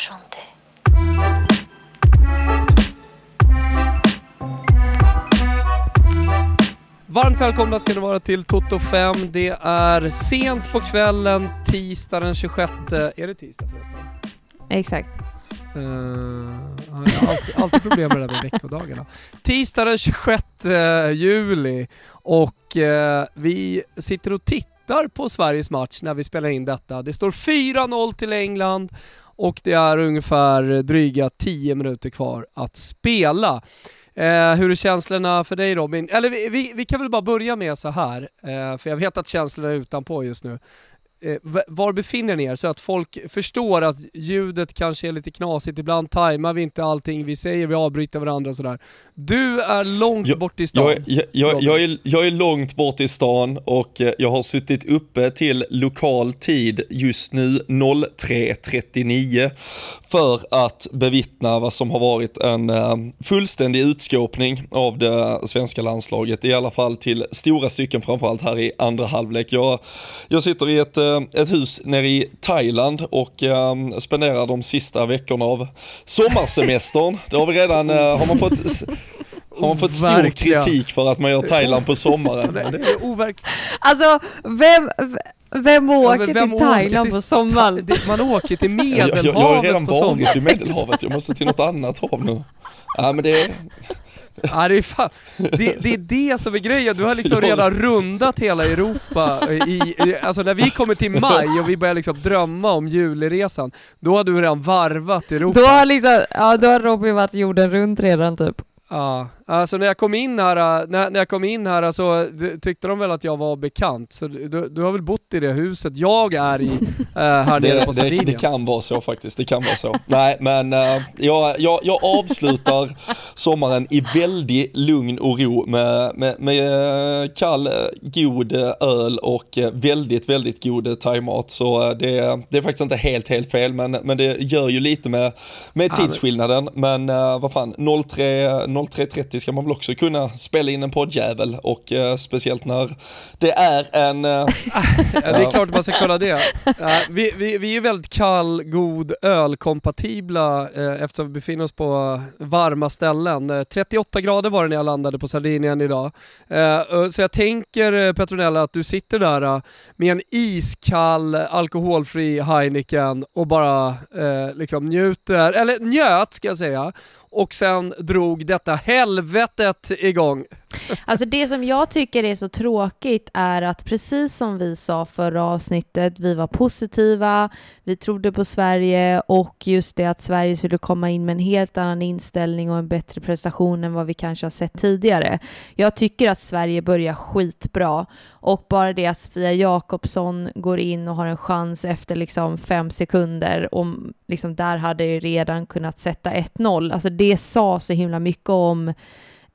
chanter. Varmt välkomna ska ni vara till Toto 5. Det är sent på kvällen, tisdag den 26. Är det tisdag förresten? Exakt. Uh, jag har alltid, alltid problem med det där med veckodagarna. Tisdag den 26 juli och uh, vi sitter och tittar på Sveriges match när vi spelar in detta. Det står 4-0 till England och det är ungefär dryga 10 minuter kvar att spela. Eh, hur är känslorna för dig Robin? Eller vi, vi, vi kan väl bara börja med så här, eh, för jag vet att känslorna är utanpå just nu. Eh, var befinner ni er så att folk förstår att ljudet kanske är lite knasigt, ibland tajmar vi inte allting vi säger, vi avbryter varandra och sådär. Du är långt jag, bort i stan. Jag, jag, jag, jag, är, jag är långt bort i stan och eh, jag har suttit uppe till lokal tid just nu 03.39 för att bevittna vad som har varit en uh, fullständig utskåpning av det svenska landslaget, i alla fall till stora stycken framförallt här i andra halvlek. Jag, jag sitter i ett ett hus nere i Thailand och äh, spenderar de sista veckorna av sommarsemestern. Det har vi redan, äh, har man fått har man fått stor kritik för att man gör Thailand på sommaren? det är. Alltså, vem, vem åker ja, vem till Thailand till, på sommaren? Man åker till Medelhavet jag, jag, jag har redan varit i Medelhavet, jag måste till något annat hav nu. Ja men det Ja, det, är fan, det, det, är det som är grejen, du har liksom redan rundat hela Europa, i, i, alltså när vi kommer till maj och vi börjar liksom drömma om juliresan, då har du redan varvat Europa. Då har liksom, ja då har Robin varit jorden runt redan typ. Ja, alltså när jag kom in här, äh, när, när jag kom in här så tyckte de väl att jag var bekant, så du, du har väl bott i det huset jag är i äh, här nere på Sardinien? Det, det, kan vara så faktiskt, det kan vara så. Nej men äh, jag, jag, jag avslutar sommaren i väldigt lugn och ro med, med, med kall, god öl och väldigt, väldigt god thaimat. Så det, det är faktiskt inte helt, helt fel men, men det gör ju lite med, med tidsskillnaden. Men vad fan, 03 03.30 ska man väl också kunna spela in en poddjävel och eh, speciellt när det är en... Eh, det är klart man ska kolla det. vi, vi, vi är väldigt kall, god, ölkompatibla eh, eftersom vi befinner oss på varma ställen. 38 eh, grader var det när jag landade på Sardinien idag. Eh, så jag tänker eh, Petronella att du sitter där med en iskall alkoholfri Heineken och bara liksom njuter, eller njöt ska jag säga, och sen drog detta helvetet igång. Alltså det som jag tycker är så tråkigt är att precis som vi sa förra avsnittet, vi var positiva, vi trodde på Sverige och just det att Sverige skulle komma in med en helt annan inställning och en bättre prestation än vad vi kanske har sett tidigare. Jag tycker att Sverige börjar skitbra och bara det att Sofia Jakobsson går in och har en chans efter liksom fem sekunder och liksom där hade det redan kunnat sätta 1-0. Alltså det sa så himla mycket om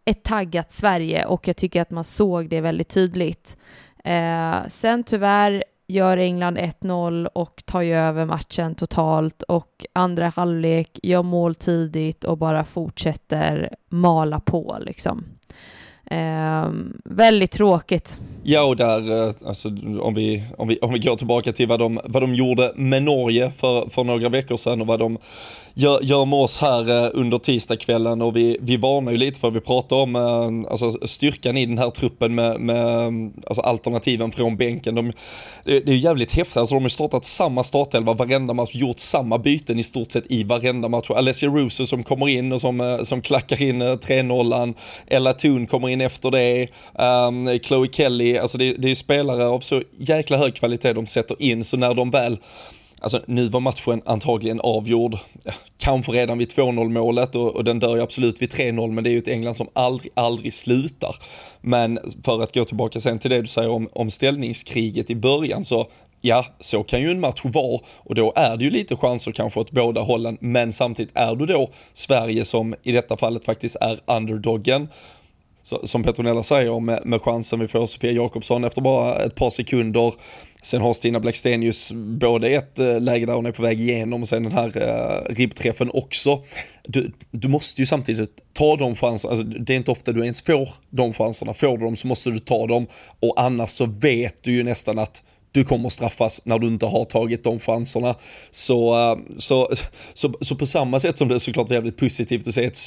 ett taggat Sverige och jag tycker att man såg det väldigt tydligt. Eh, sen tyvärr gör England 1-0 och tar ju över matchen totalt och andra halvlek gör mål tidigt och bara fortsätter mala på liksom. Eh, väldigt tråkigt. Ja, och där, eh, alltså, om, vi, om, vi, om vi går tillbaka till vad de, vad de gjorde med Norge för, för några veckor sedan och vad de gör, gör med oss här eh, under tisdagskvällen och vi, vi varnar ju lite för, vi pratar om eh, alltså, styrkan i den här truppen med, med alltså, alternativen från bänken. De, det, det är jävligt häftigt, alltså, de har startat samma startelva varenda match, gjort samma byten i stort sett i varenda match. Alessia Russo som kommer in och som, som klackar in 3-0, Ella Thun kommer in efter det, um, Chloe Kelly, alltså det, det är spelare av så jäkla hög kvalitet de sätter in, så när de väl Alltså nu var matchen antagligen avgjord, kanske redan vid 2-0 målet och, och, den dör ju absolut vid 3-0 men det är ju ett England som aldrig, aldrig slutar. Men för att gå tillbaka sen till det du säger om, om ställningskriget i början så ja, så kan ju en match vara och då är det ju lite chanser kanske åt båda hållen men samtidigt är du då Sverige som i detta fallet faktiskt är underdoggen som Petronella säger med, med chansen vi får Sofia Jakobsson efter bara ett par sekunder. Sen har Stina Blackstenius både ett eh, läge där hon är på väg igenom och sen den här eh, ribbträffen också. Du, du måste ju samtidigt ta de chanserna, alltså, det är inte ofta du ens får de chanserna. Får du dem så måste du ta dem och annars så vet du ju nästan att du kommer straffas när du inte har tagit de chanserna. Så, eh, så, så, så på samma sätt som det såklart var jävligt positivt att se ett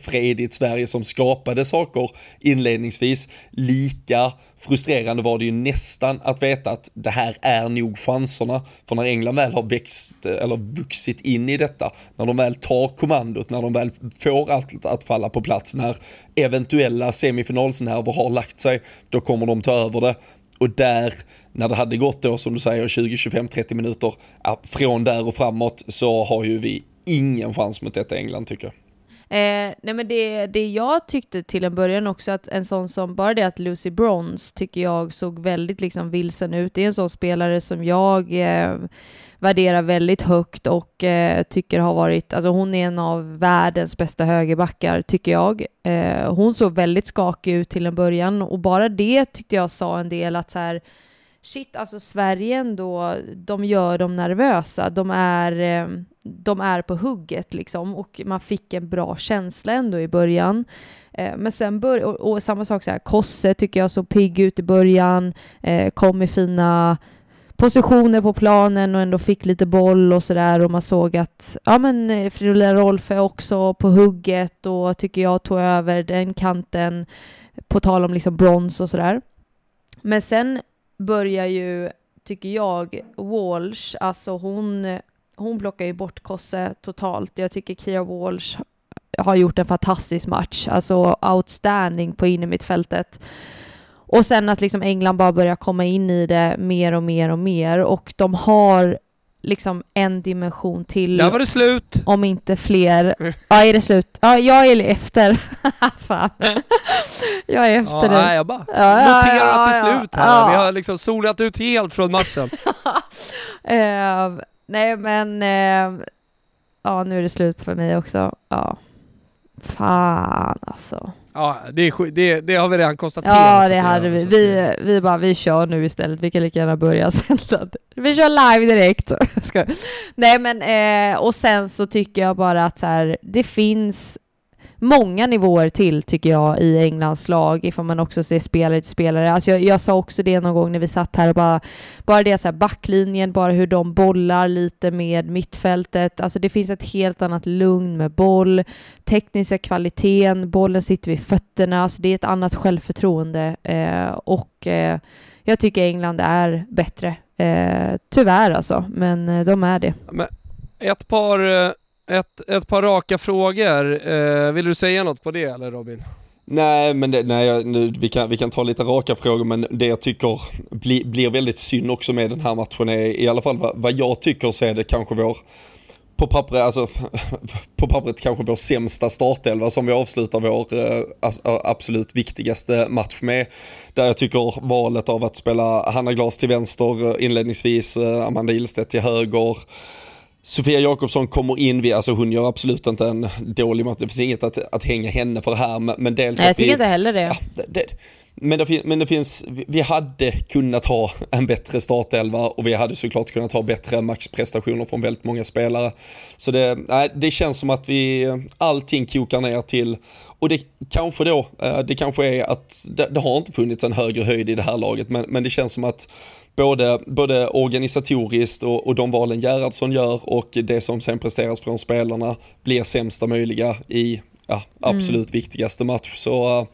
fredigt Sverige som skapade saker inledningsvis, lika frustrerande var det ju nästan att veta att det här är nog chanserna. För när England väl har växt eller vuxit in i detta, när de väl tar kommandot, när de väl får allt att falla på plats, när eventuella semifinalsnerver har lagt sig, då kommer de ta över det. Och där, när det hade gått då som du säger 20, 25, 30 minuter, från där och framåt så har ju vi ingen chans mot detta England tycker jag. Eh, nej men det, det jag tyckte till en början också att en sån som, bara det att Lucy Bronze tycker jag såg väldigt liksom vilsen ut. Det är en sån spelare som jag eh, värderar väldigt högt och eh, tycker har varit, alltså hon är en av världens bästa högerbackar tycker jag. Eh, hon såg väldigt skakig ut till en början och bara det tyckte jag sa en del att så här, shit, alltså Sverige ändå, de gör dem nervösa. De är, eh, de är på hugget liksom och man fick en bra känsla ändå i början. Eh, men sen bör, och, och samma sak så här, Kosse tycker jag såg pigg ut i början, eh, kom i fina positioner på planen och ändå fick lite boll och sådär och man såg att ja men Fridolina Rolf är också på hugget och tycker jag tog över den kanten på tal om liksom brons och sådär. Men sen börjar ju, tycker jag, Walsh, alltså hon, hon plockar ju bort Kosse totalt. Jag tycker Kia Walsh har gjort en fantastisk match, alltså outstanding på innermittfältet. Och sen att liksom England bara börjar komma in i det mer och mer och mer och de har liksom en dimension till. Där var det slut! Om inte fler. Ja, är det slut? Ja, jag är efter. Fan. Jag är efter ja, det. Nej, jag bara ja, noterar ja, att det är slut här. Vi har liksom solat ut helt från matchen. uh, nej, men uh, ja, nu är det slut för mig också. Ja. Fan alltså. Ja, det, är, det, det har vi redan konstaterat. Ja, det hade vi. Vi, vi bara, vi kör nu istället. Vi kan lika gärna börja sända. Vi kör live direkt. Nej, men eh, och sen så tycker jag bara att så här, det finns många nivåer till tycker jag i Englands lag ifall man också ser spelare till spelare. Alltså jag, jag, sa också det någon gång när vi satt här och bara, bara det så här backlinjen, bara hur de bollar lite med mittfältet. Alltså det finns ett helt annat lugn med boll, tekniska kvaliteten, bollen sitter vid fötterna, alltså det är ett annat självförtroende eh, och eh, jag tycker England är bättre. Eh, tyvärr alltså, men eh, de är det. Men ett par eh, ett, ett par raka frågor. Eh, vill du säga något på det eller Robin? Nej, men det, nej, nu, vi, kan, vi kan ta lite raka frågor, men det jag tycker bli, blir väldigt synd också med den här matchen är, i alla fall vad, vad jag tycker så är det kanske vår på pappret, alltså, på pappret kanske vår sämsta startelva som vi avslutar vår eh, absolut viktigaste match med. Där jag tycker valet av att spela Hanna Glas till vänster eh, inledningsvis, eh, Amanda Ilstedt till höger, Sofia Jakobsson kommer in, vi, alltså hon gör absolut inte en dålig match, det finns inget att, att hänga henne för här, men, dels Nej, jag tycker vi, inte heller det. Ja, det, det men det, men det finns, vi hade kunnat ha en bättre startelva och vi hade såklart kunnat ha bättre maxprestationer från väldigt många spelare. Så det, nej, det känns som att vi, allting kokar ner till, och det kanske då, eh, det kanske är att det, det har inte funnits en högre höjd i det här laget, men, men det känns som att både, både organisatoriskt och, och de valen Gerhardsson gör och det som sen presteras från spelarna blir sämsta möjliga i ja, absolut mm. viktigaste match. Så uh,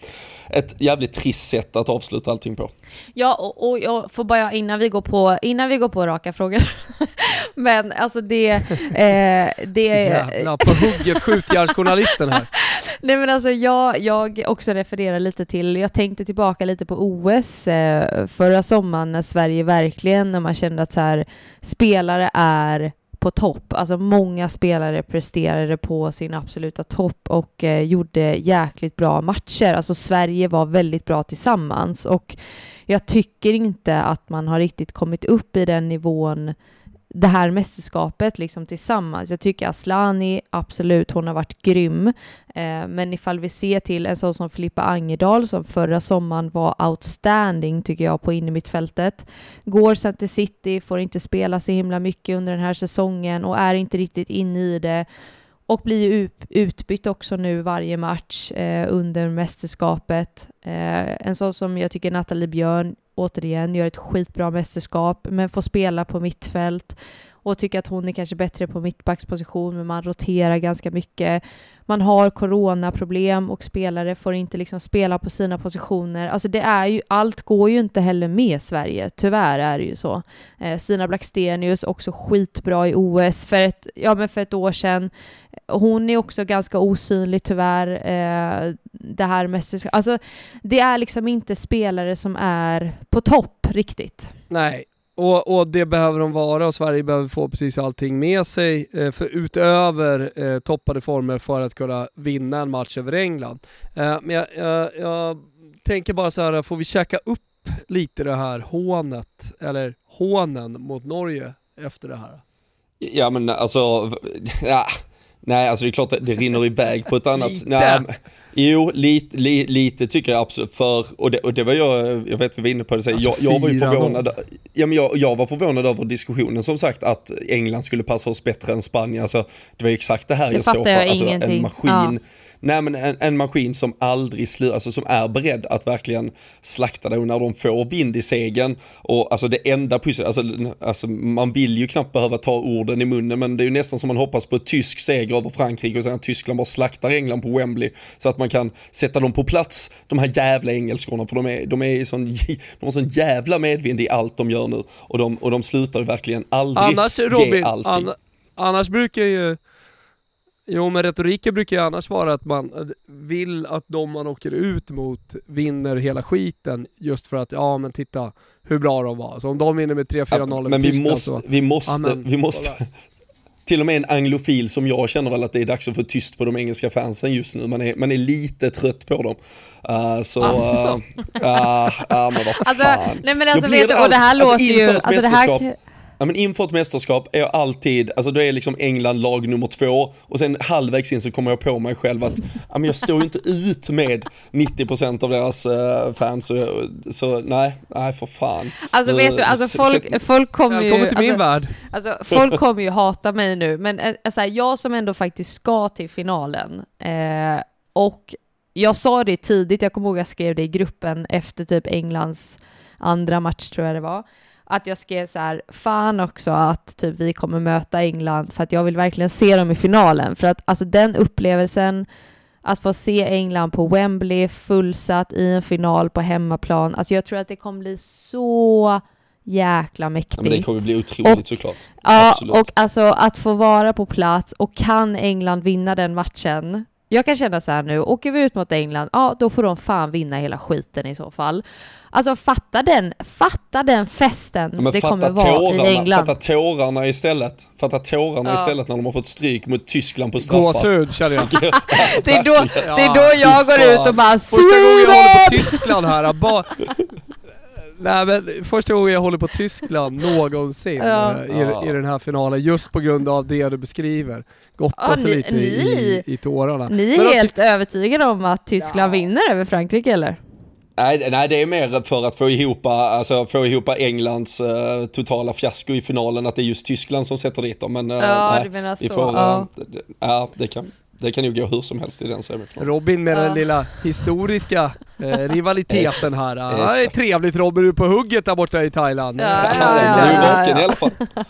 ett jävligt trist sätt att avsluta allting på. Ja, och, och jag får bara innan vi går på, innan vi går på raka frågor. Men alltså det... Eh, det jävla på hugget skjutjärnsjournalisten här. Nej men alltså jag, jag också refererar lite till, jag tänkte tillbaka lite på OS eh, förra sommaren när Sverige verkligen, när man kände att så här, spelare är på topp. Alltså många spelare presterade på sin absoluta topp och eh, gjorde jäkligt bra matcher. Alltså Sverige var väldigt bra tillsammans och jag tycker inte att man har riktigt kommit upp i den nivån det här mästerskapet liksom tillsammans. Jag tycker Aslani, absolut, hon har varit grym. Eh, men ifall vi ser till en sån som Filippa Angerdal som förra sommaren var outstanding tycker jag på innermittfältet. Går sen till City, får inte spela så himla mycket under den här säsongen och är inte riktigt inne i det och blir utbytt också nu varje match eh, under mästerskapet. Eh, en sån som jag tycker Nathalie Björn återigen gör ett skitbra mästerskap men får spela på mittfält och tycker att hon är kanske bättre på mittbacksposition men man roterar ganska mycket. Man har coronaproblem och spelare får inte liksom spela på sina positioner. Alltså det är ju, allt går ju inte heller med Sverige, tyvärr är det ju så. Eh, Stina Blackstenius också skitbra i OS för ett, ja, men för ett år sedan. Hon är också ganska osynlig tyvärr. Eh, det här mästerskapet, alltså det är liksom inte spelare som är på topp riktigt. Nej, och, och, det behöver de vara och Sverige behöver få precis allting med sig eh, för utöver eh, toppade former för att kunna vinna en match över England. Eh, men jag, jag, jag, tänker bara så här, får vi käka upp lite det här hånet, eller hånen mot Norge efter det här? Ja men alltså, ja, nej alltså det är klart att det rinner iväg på ett annat... nej, Jo, lite, li, lite tycker jag absolut. För, och det, och det var jag, jag vet vi var inne på det, så alltså, jag, jag var ju förvånad, ja, men jag, jag var förvånad över diskussionen som sagt att England skulle passa oss bättre än Spanien. Alltså, det var ju exakt det här det jag såg på, alltså, en maskin. Ja Nej men en, en maskin som aldrig slutar, alltså som är beredd att verkligen slakta dig när de får vind i segern. Och alltså det enda pussel, alltså, alltså man vill ju knappt behöva ta orden i munnen men det är ju nästan som man hoppas på ett tysk seger över Frankrike och sen att Tyskland bara slaktar England på Wembley. Så att man kan sätta dem på plats, de här jävla engelskorna, för de är, de är sån, de har sån jävla medvind i allt de gör nu. Och de, och de slutar verkligen aldrig annars, Robin, ge allting. An, annars brukar ju Jo men retoriken brukar ju annars vara att man vill att de man åker ut mot vinner hela skiten just för att, ja men titta hur bra de var. Så om de vinner med 3-4-0 ja, Men vi måste, så, vi måste, amen, vi måste, till och med en anglofil som jag känner väl att det är dags att få tyst på de engelska fansen just nu. Man är, man är lite trött på dem. Uh, så, alltså. Uh, uh, men vad alltså, fan. Alltså, nej men alltså vet du, och det här alltså, låter ju... Alltså, det här, ja, men inför ett mästerskap är jag alltid, alltså då är liksom England lag nummer två och sen halvvägs in så kommer jag på mig själv att ja, men jag står ju inte ut med 90% av deras uh, fans så, så nej, nej för fan. Alltså vet du, alltså folk, folk kommer ju... Till min alltså, värld. Alltså folk kommer ju hata mig nu, men alltså, jag som ändå faktiskt ska till finalen eh, och jag sa det tidigt, jag kommer ihåg att jag skrev det i gruppen efter typ Englands andra match tror jag det var att jag skrev så här, fan också att typ vi kommer möta England för att jag vill verkligen se dem i finalen. För att alltså den upplevelsen, att få se England på Wembley fullsatt i en final på hemmaplan, alltså jag tror att det kommer bli så jäkla mäktigt. Ja, men det kommer bli otroligt och, såklart. Ja, Absolut. och alltså att få vara på plats och kan England vinna den matchen, jag kan känna så här nu, åker vi ut mot England, ja då får de fan vinna hela skiten i så fall. Alltså fatta den, fatta den festen ja, det kommer vara i England. Fatta tårarna istället. Fatta tårarna ja. istället när de har fått stryk mot Tyskland på straffar. Gåshud känner jag. det, är då, det är då jag går ut och bara Första gången jag håller på Tyskland här, bara, Nej men första gången jag håller på Tyskland någonsin ja. Eh, i, i den här finalen, just på grund av det du beskriver. Gotta ja, sig lite ni, i, i, tårarna. Ni är men helt att, övertygade om att Tyskland ja. vinner över Frankrike eller? Nej, nej, det är mer för att få ihop, alltså, få ihop Englands uh, totala fiasko i finalen, att det är just Tyskland som sätter dit dem. Men uh, ja, nej, du menar så. Får, ja. Uh, ja, det kan det kan ju gå hur som helst i den semifinalen. Robin med ja. den lilla historiska eh, rivaliteten här. Ja, det är trevligt Robin, du är på hugget där borta i Thailand. Ja, ja, ja, ja, Du är vaken i alla fall.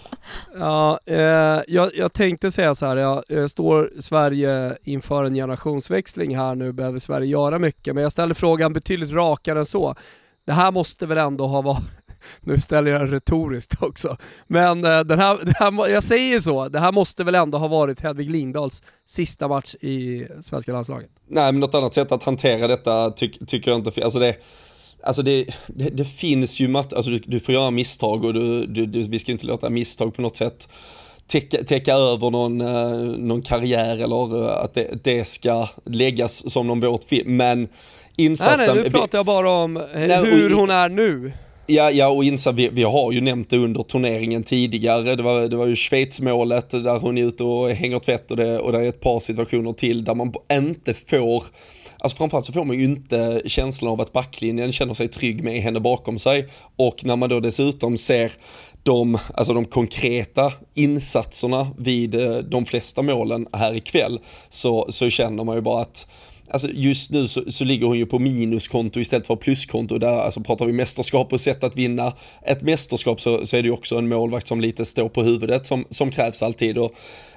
ja, eh, jag, jag, tänkte säga så här, jag, jag, står Sverige inför en generationsväxling här nu, behöver Sverige göra mycket, men jag ställer frågan betydligt rakare än så. Det här måste väl ändå ha varit nu ställer jag retoriskt också. Men eh, den här, den här, jag säger så, det här måste väl ändå ha varit Hedvig Lindahls sista match i svenska landslaget? Nej, men något annat sätt att hantera detta ty tycker jag inte, alltså det Alltså det, det, det finns ju, mat, alltså du, du, får göra misstag och du, du, du, vi ska inte låta misstag på något sätt täcka, täcka över någon, eh, någon karriär eller eh, att det, det, ska läggas som någon våt film. Men insatsen... Nej, nej, nu pratar jag bara om hur hon är nu. Ja, ja och Insa, vi, vi, har ju nämnt det under turneringen tidigare. Det var, det var ju Schweiz-målet där hon är ute och hänger tvätt och det, och det är ett par situationer till där man inte får Alltså framförallt så får man ju inte känslan av att backlinjen känner sig trygg med henne bakom sig. Och när man då dessutom ser de, alltså de konkreta insatserna vid eh, de flesta målen här ikväll så, så känner man ju bara att alltså just nu så, så ligger hon ju på minuskonto istället för pluskonto. Där alltså pratar vi mästerskap och sätt att vinna ett mästerskap så, så är det ju också en målvakt som lite står på huvudet som, som krävs alltid. Och,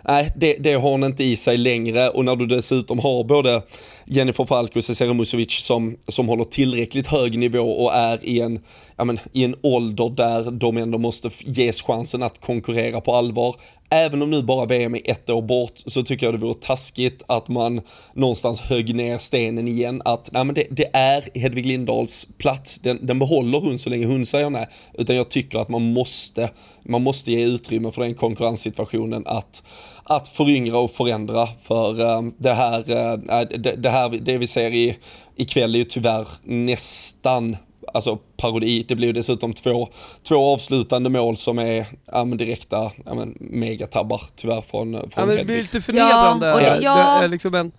nej, det, det har hon inte i sig längre och när du dessutom har både Jennifer Falk och Cesare Musovic som, som håller tillräckligt hög nivå och är i en, ja men, i en ålder där de ändå måste ges chansen att konkurrera på allvar. Även om nu bara VM är ett år bort så tycker jag det vore taskigt att man någonstans högg ner stenen igen. Att nej, men det, det är Hedvig Lindahls plats, den, den behåller hon så länge hon säger nej. Utan jag tycker att man måste, man måste ge utrymme för den konkurrenssituationen att att föryngra och förändra. För uh, det, här, uh, det, det, här, det vi ser i, ikväll är ju tyvärr nästan alltså parodi. Det blir ju dessutom två, två avslutande mål som är ja, men direkta ja, men megatabbar tyvärr från, från ja, men Det blir lite förnedrande. Ja, och det, ja. det är liksom en...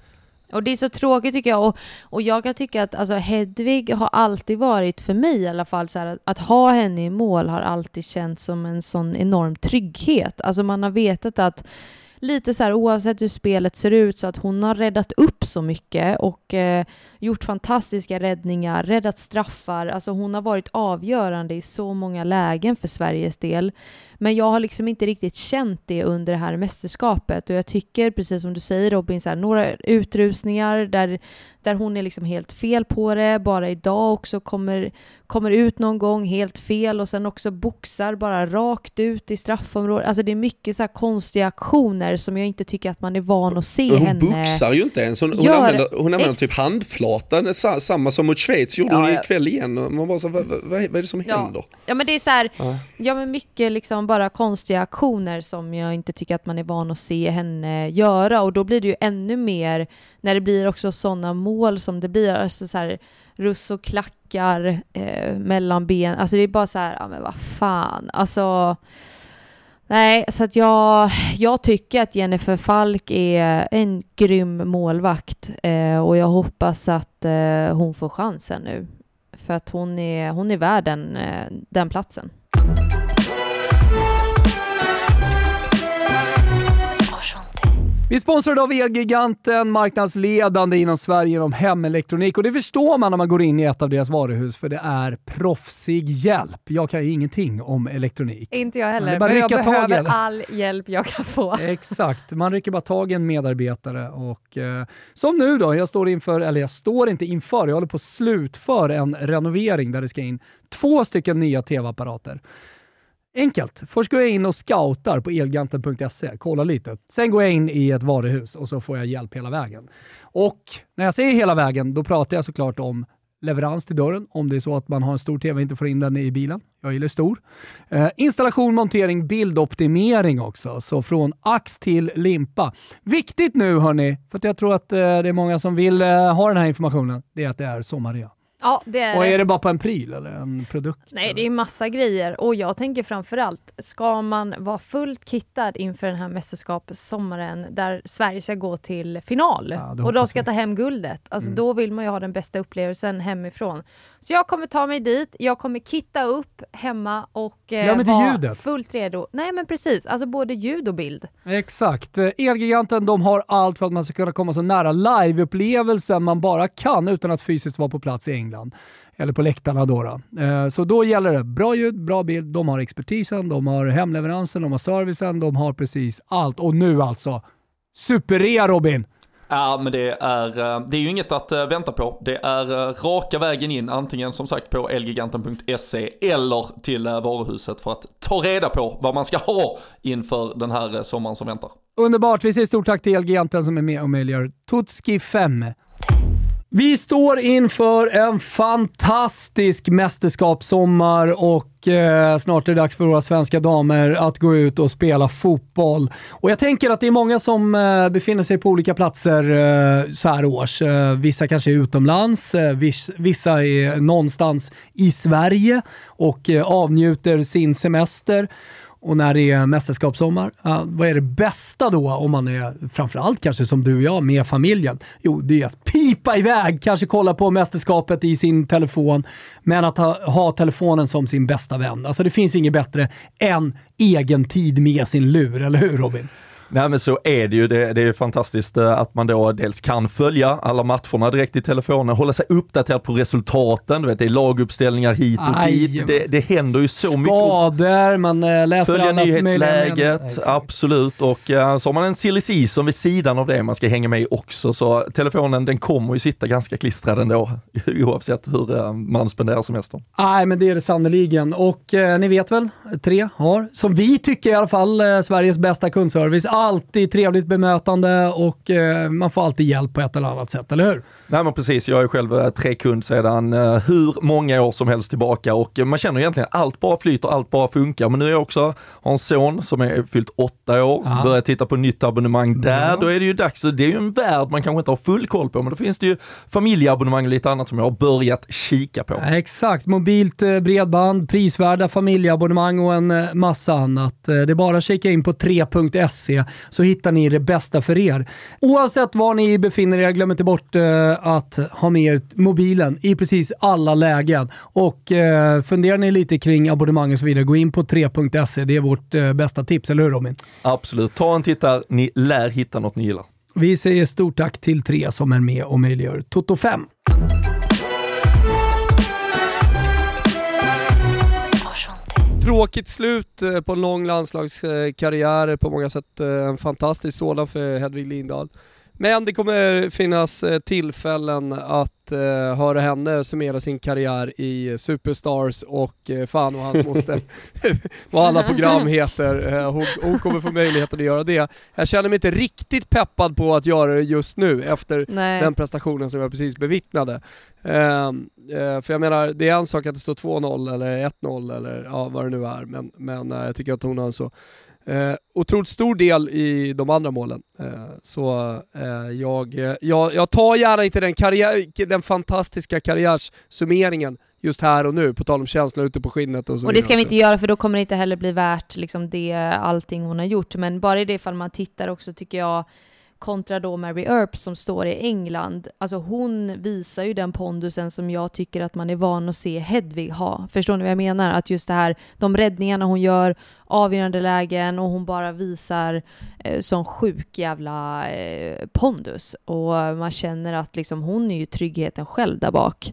Och det är så tråkigt tycker jag. Och, och jag kan tycka att alltså, Hedvig har alltid varit, för mig i alla fall, så här, att, att, ha henne i mål har alltid känts som en sån enorm trygghet. Alltså man har vetat att lite så här oavsett hur spelet ser ut så att hon har räddat upp så mycket och eh, gjort fantastiska räddningar, räddat straffar. Alltså hon har varit avgörande i så många lägen för Sveriges del. Men jag har liksom inte riktigt känt det under det här mästerskapet och jag tycker precis som du säger Robin, så här, några utrusningar där, där hon är liksom helt fel på det. Bara idag också kommer, kommer ut någon gång helt fel och sen också boxar bara rakt ut i straffområdet. Alltså det är mycket så här konstiga aktioner som jag inte tycker att man är van att se hon henne. Hon boxar ju inte ens, hon, hon använder, hon använder typ handflatan, samma som mot Schweiz gjorde ja, hon ja. ikväll igen. Man bara så, vad, vad, vad är det som ja. händer? Ja men det är så här, ja. ja men mycket liksom bara konstiga aktioner som jag inte tycker att man är van att se henne göra och då blir det ju ännu mer när det blir också sådana mål som det blir, alltså så här, russ och klackar eh, mellan ben, alltså det är bara så här, ja men vad fan, alltså Nej, så att jag, jag tycker att Jennifer Falk är en grym målvakt eh, och jag hoppas att eh, hon får chansen nu. För att hon är, hon är värd den, eh, den platsen. Vi sponsrade av Elgiganten, marknadsledande inom Sverige inom hemelektronik och det förstår man när man går in i ett av deras varuhus för det är proffsig hjälp. Jag kan ju ingenting om elektronik. Inte jag heller, men, jag behöver tag all hjälp jag kan få. Exakt, man rycker bara tag i en medarbetare och eh, som nu då, jag står inför, eller jag står inte inför, jag håller på att slutföra en renovering där det ska in två stycken nya tv-apparater. Enkelt. Först går jag in och scoutar på elganten.se, kollar lite. Sen går jag in i ett varuhus och så får jag hjälp hela vägen. Och när jag säger hela vägen, då pratar jag såklart om leverans till dörren, om det är så att man har en stor TV och inte får in den i bilen. Jag gillar stor. Eh, installation, montering, bildoptimering också. Så från ax till limpa. Viktigt nu hörni, för att jag tror att eh, det är många som vill eh, ha den här informationen, det är att det är sommarrea. Ja, det är Och är det bara på en pryl eller en produkt? Nej, det är massa grejer och jag tänker framförallt, ska man vara fullt kittad inför den här mästerskapssommaren där Sverige ska gå till final ja, och de ska ta hem guldet, alltså mm. då vill man ju ha den bästa upplevelsen hemifrån. Så jag kommer ta mig dit, jag kommer kitta upp hemma och eh, vara ljudet. fullt redo. Nej men precis, alltså både ljud och bild. Exakt. Eh, Elgiganten de har allt för att man ska kunna komma så nära liveupplevelsen man bara kan utan att fysiskt vara på plats i England. Eller på läktarna då. då. Eh, så då gäller det bra ljud, bra bild, de har expertisen, de har hemleveransen, de har servicen, de har precis allt. Och nu alltså, superrea Robin! Ja, men det är, eh, det är ju inget att eh, vänta på. Det är eh, raka vägen in, antingen som sagt på elgiganten.se eller till varuhuset för att ta reda på vad man ska ha inför den här sommaren som väntar. Underbart! Vi säger stort tack till Elgiganten som är med och möjliggör Totski 5. Vi står inför en fantastisk mästerskapssommar och eh, snart är det dags för våra svenska damer att gå ut och spela fotboll. Och jag tänker att det är många som eh, befinner sig på olika platser eh, så här års. Eh, vissa kanske är utomlands, eh, viss, vissa är någonstans i Sverige och eh, avnjuter sin semester och när det är mästerskapssommar, uh, vad är det bästa då om man är, framförallt kanske som du och jag, med familjen? Jo, det är att pipa iväg, kanske kolla på mästerskapet i sin telefon, men att ha, ha telefonen som sin bästa vän. Alltså det finns inget bättre än egen tid med sin lur, eller hur Robin? Nej men så är det ju, det, det är fantastiskt eh, att man då dels kan följa alla matcherna direkt i telefonen, hålla sig uppdaterad på resultaten, du vet det är laguppställningar hit och Aj, dit, det, det händer ju så mycket. Skador, man eh, läser Följa nyhetsläget, absolut. Och uh, så har man en silly season vid sidan av det man ska hänga med i också. Så telefonen den kommer ju sitta ganska klistrad ändå, oavsett hur uh, man spenderar semestern. Nej, men det är det sannerligen. Och eh, ni vet väl, tre har, som vi tycker i alla fall, eh, Sveriges bästa kundservice. Alltid trevligt bemötande och eh, man får alltid hjälp på ett eller annat sätt, eller hur? Nej men precis, jag är själv eh, trekund sedan eh, hur många år som helst tillbaka och eh, man känner egentligen allt bara flyter, allt bara funkar. Men nu är jag också, har en son som är fyllt åtta år, som Ja. börjar titta på nytt abonnemang där. Ja. Då är det ju dags, det är ju en värld man kanske inte har full koll på, men då finns det ju familjeabonnemang och lite annat som jag har börjat kika på. Exakt, mobilt bredband, prisvärda familjeabonnemang och en massa annat. Det är bara att kika in på 3.se så hittar ni det bästa för er. Oavsett var ni befinner er, glöm inte bort att ha med er mobilen i precis alla lägen. Och eh, funderar ni lite kring abonnemang och så vidare, gå in på 3.se. Det är vårt eh, bästa tips, eller hur Robin? Absolut, ta en titt där, ni lär hitta något ni gillar. Vi säger stort tack till 3 som är med och möjliggör Toto 5. Tråkigt slut eh, på en lång landslagskarriär, på många sätt eh, en fantastisk sådan för Hedvig Lindahl. Men det kommer finnas eh, tillfällen att eh, höra henne summera sin karriär i Superstars och eh, fan och hans moster, vad alla program heter. Eh, hon, hon kommer få möjligheten att göra det. Jag känner mig inte riktigt peppad på att göra det just nu efter Nej. den prestationen som jag precis bevittnade. Ehm, eh, för jag menar, det är en sak att det står 2-0 eller 1-0 eller ja, vad det nu är, men, men eh, jag tycker att hon har en så eh, otroligt stor del i de andra målen. Eh, så eh, jag, eh, jag, jag tar gärna inte den, karriär, den fantastiska karriärssummeringen just här och nu, på tal om känslor ute på skinnet och så Och det ska vi inte göra för då kommer det inte heller bli värt liksom det, allting hon har gjort. Men bara i det fall man tittar också tycker jag kontra då Mary Earp som står i England. Alltså hon visar ju den pondusen som jag tycker att man är van att se Hedvig ha. Förstår ni vad jag menar? Att just det här, de räddningarna hon gör, avgörande lägen och hon bara visar eh, sån sjuk jävla eh, pondus. Och man känner att liksom hon är ju tryggheten själv där bak.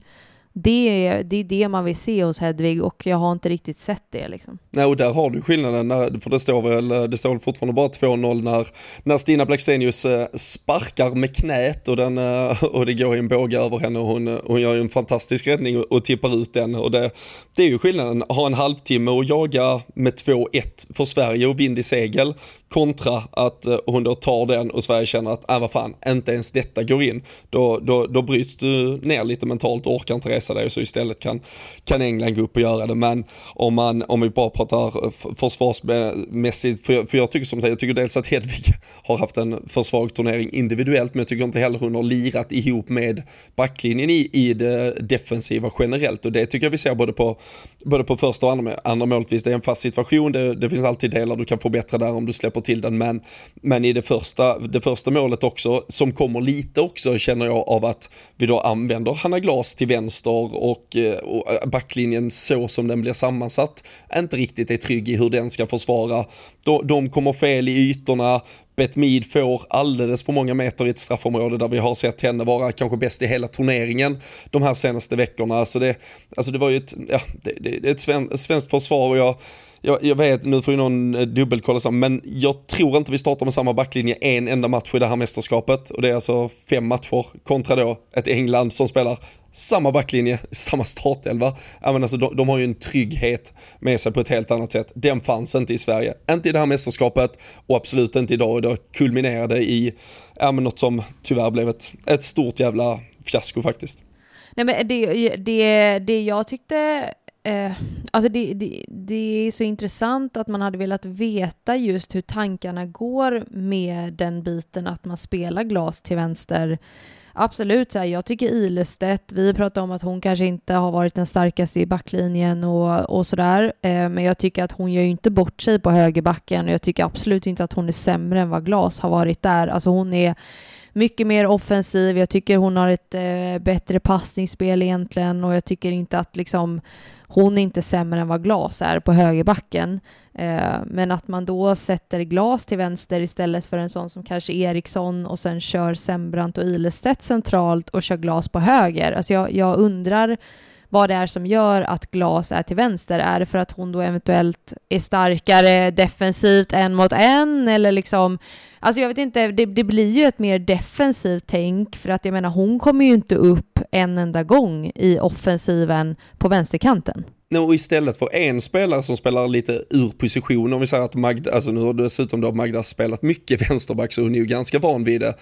Det är, det är det man vill se hos Hedvig och jag har inte riktigt sett det liksom. Nej, och där har du skillnaden, när, för det står väl, eh, det står väl fortfarande bara 2-0 när, när Stina Blackstenius eh, sparkar med knät och, den, eh, och det går i en båge över henne och hon, hon gör ju en fantastisk räddning och, och tippar ut den. Och det, det är ju skillnaden, ha en halvtimme och jaga med 2-1 för Sverige och vind i segel kontra att hon då tar den och Sverige känner att, äh, vad fan, inte ens detta går in. Då, då, då bryts du ner lite mentalt och orkar inte resa dig och så istället kan, kan England gå upp och göra det. Men om, man, om vi bara pratar eh, försvarsmässigt, för jag, för jag tycker som sagt, jag tycker dels att Hedvig har haft en för svag turnering individuellt, men jag tycker inte heller hon har lirat ihop med backlinjen i, i det defensiva generellt och det tycker jag vi ser både på, både på första och andra, andra målet. Visst, det är en fast situation, det, det finns alltid delar du kan förbättra där om du släpper till den, men, men i det första, det första målet också, som kommer lite också känner jag av att vi då använder Hanna Glas till vänster och, eh, och eh, backlinjen så som den blir sammansatt inte riktigt är trygg i hur den ska försvara. De, de kommer fel i ytorna, Betmid får alldeles för många meter i ett straffområde där vi har sett henne vara kanske bäst i hela turneringen de här senaste veckorna. Så det, alltså det var ju ett, ja, det, det, det är ett sven, svenskt försvar och jag jag, jag vet, nu får ju någon eh, dubbelkolla, så, men jag tror inte vi startar med samma backlinje en enda match i det här mästerskapet. Och det är alltså fem matcher kontra då ett England som spelar samma backlinje, samma startelva. Även alltså, de, de har ju en trygghet med sig på ett helt annat sätt. Den fanns inte i Sverige. Inte i det här mästerskapet och absolut inte idag. Och det kulminerade i ja, något som tyvärr blev ett, ett stort jävla fiasko faktiskt. Nej men det, det, det jag tyckte, eh, alltså det, det, det är så intressant att man hade velat veta just hur tankarna går med den biten att man spelar glas till vänster. Absolut, så här, jag tycker Ilestedt, vi pratar om att hon kanske inte har varit den starkaste i backlinjen och, och sådär, eh, men jag tycker att hon gör ju inte bort sig på högerbacken och jag tycker absolut inte att hon är sämre än vad Glas har varit där. Alltså hon är mycket mer offensiv. Jag tycker hon har ett eh, bättre passningsspel egentligen och jag tycker inte att liksom hon är inte sämre än vad Glas är på högerbacken. Eh, men att man då sätter Glas till vänster istället för en sån som kanske Eriksson och sen kör Sembrant och Ilestedt centralt och kör Glas på höger. Alltså jag, jag undrar vad det är som gör att Glas är till vänster. Är det för att hon då eventuellt är starkare defensivt en mot en eller liksom Alltså jag vet inte, det, det, blir ju ett mer defensivt tänk för att jag menar hon kommer ju inte upp en enda gång i offensiven på vänsterkanten. Och istället för en spelare som spelar lite ur position, om vi säger att Magda, alltså nu har dessutom då Magda spelat mycket vänsterback så hon är ju ganska van vid det.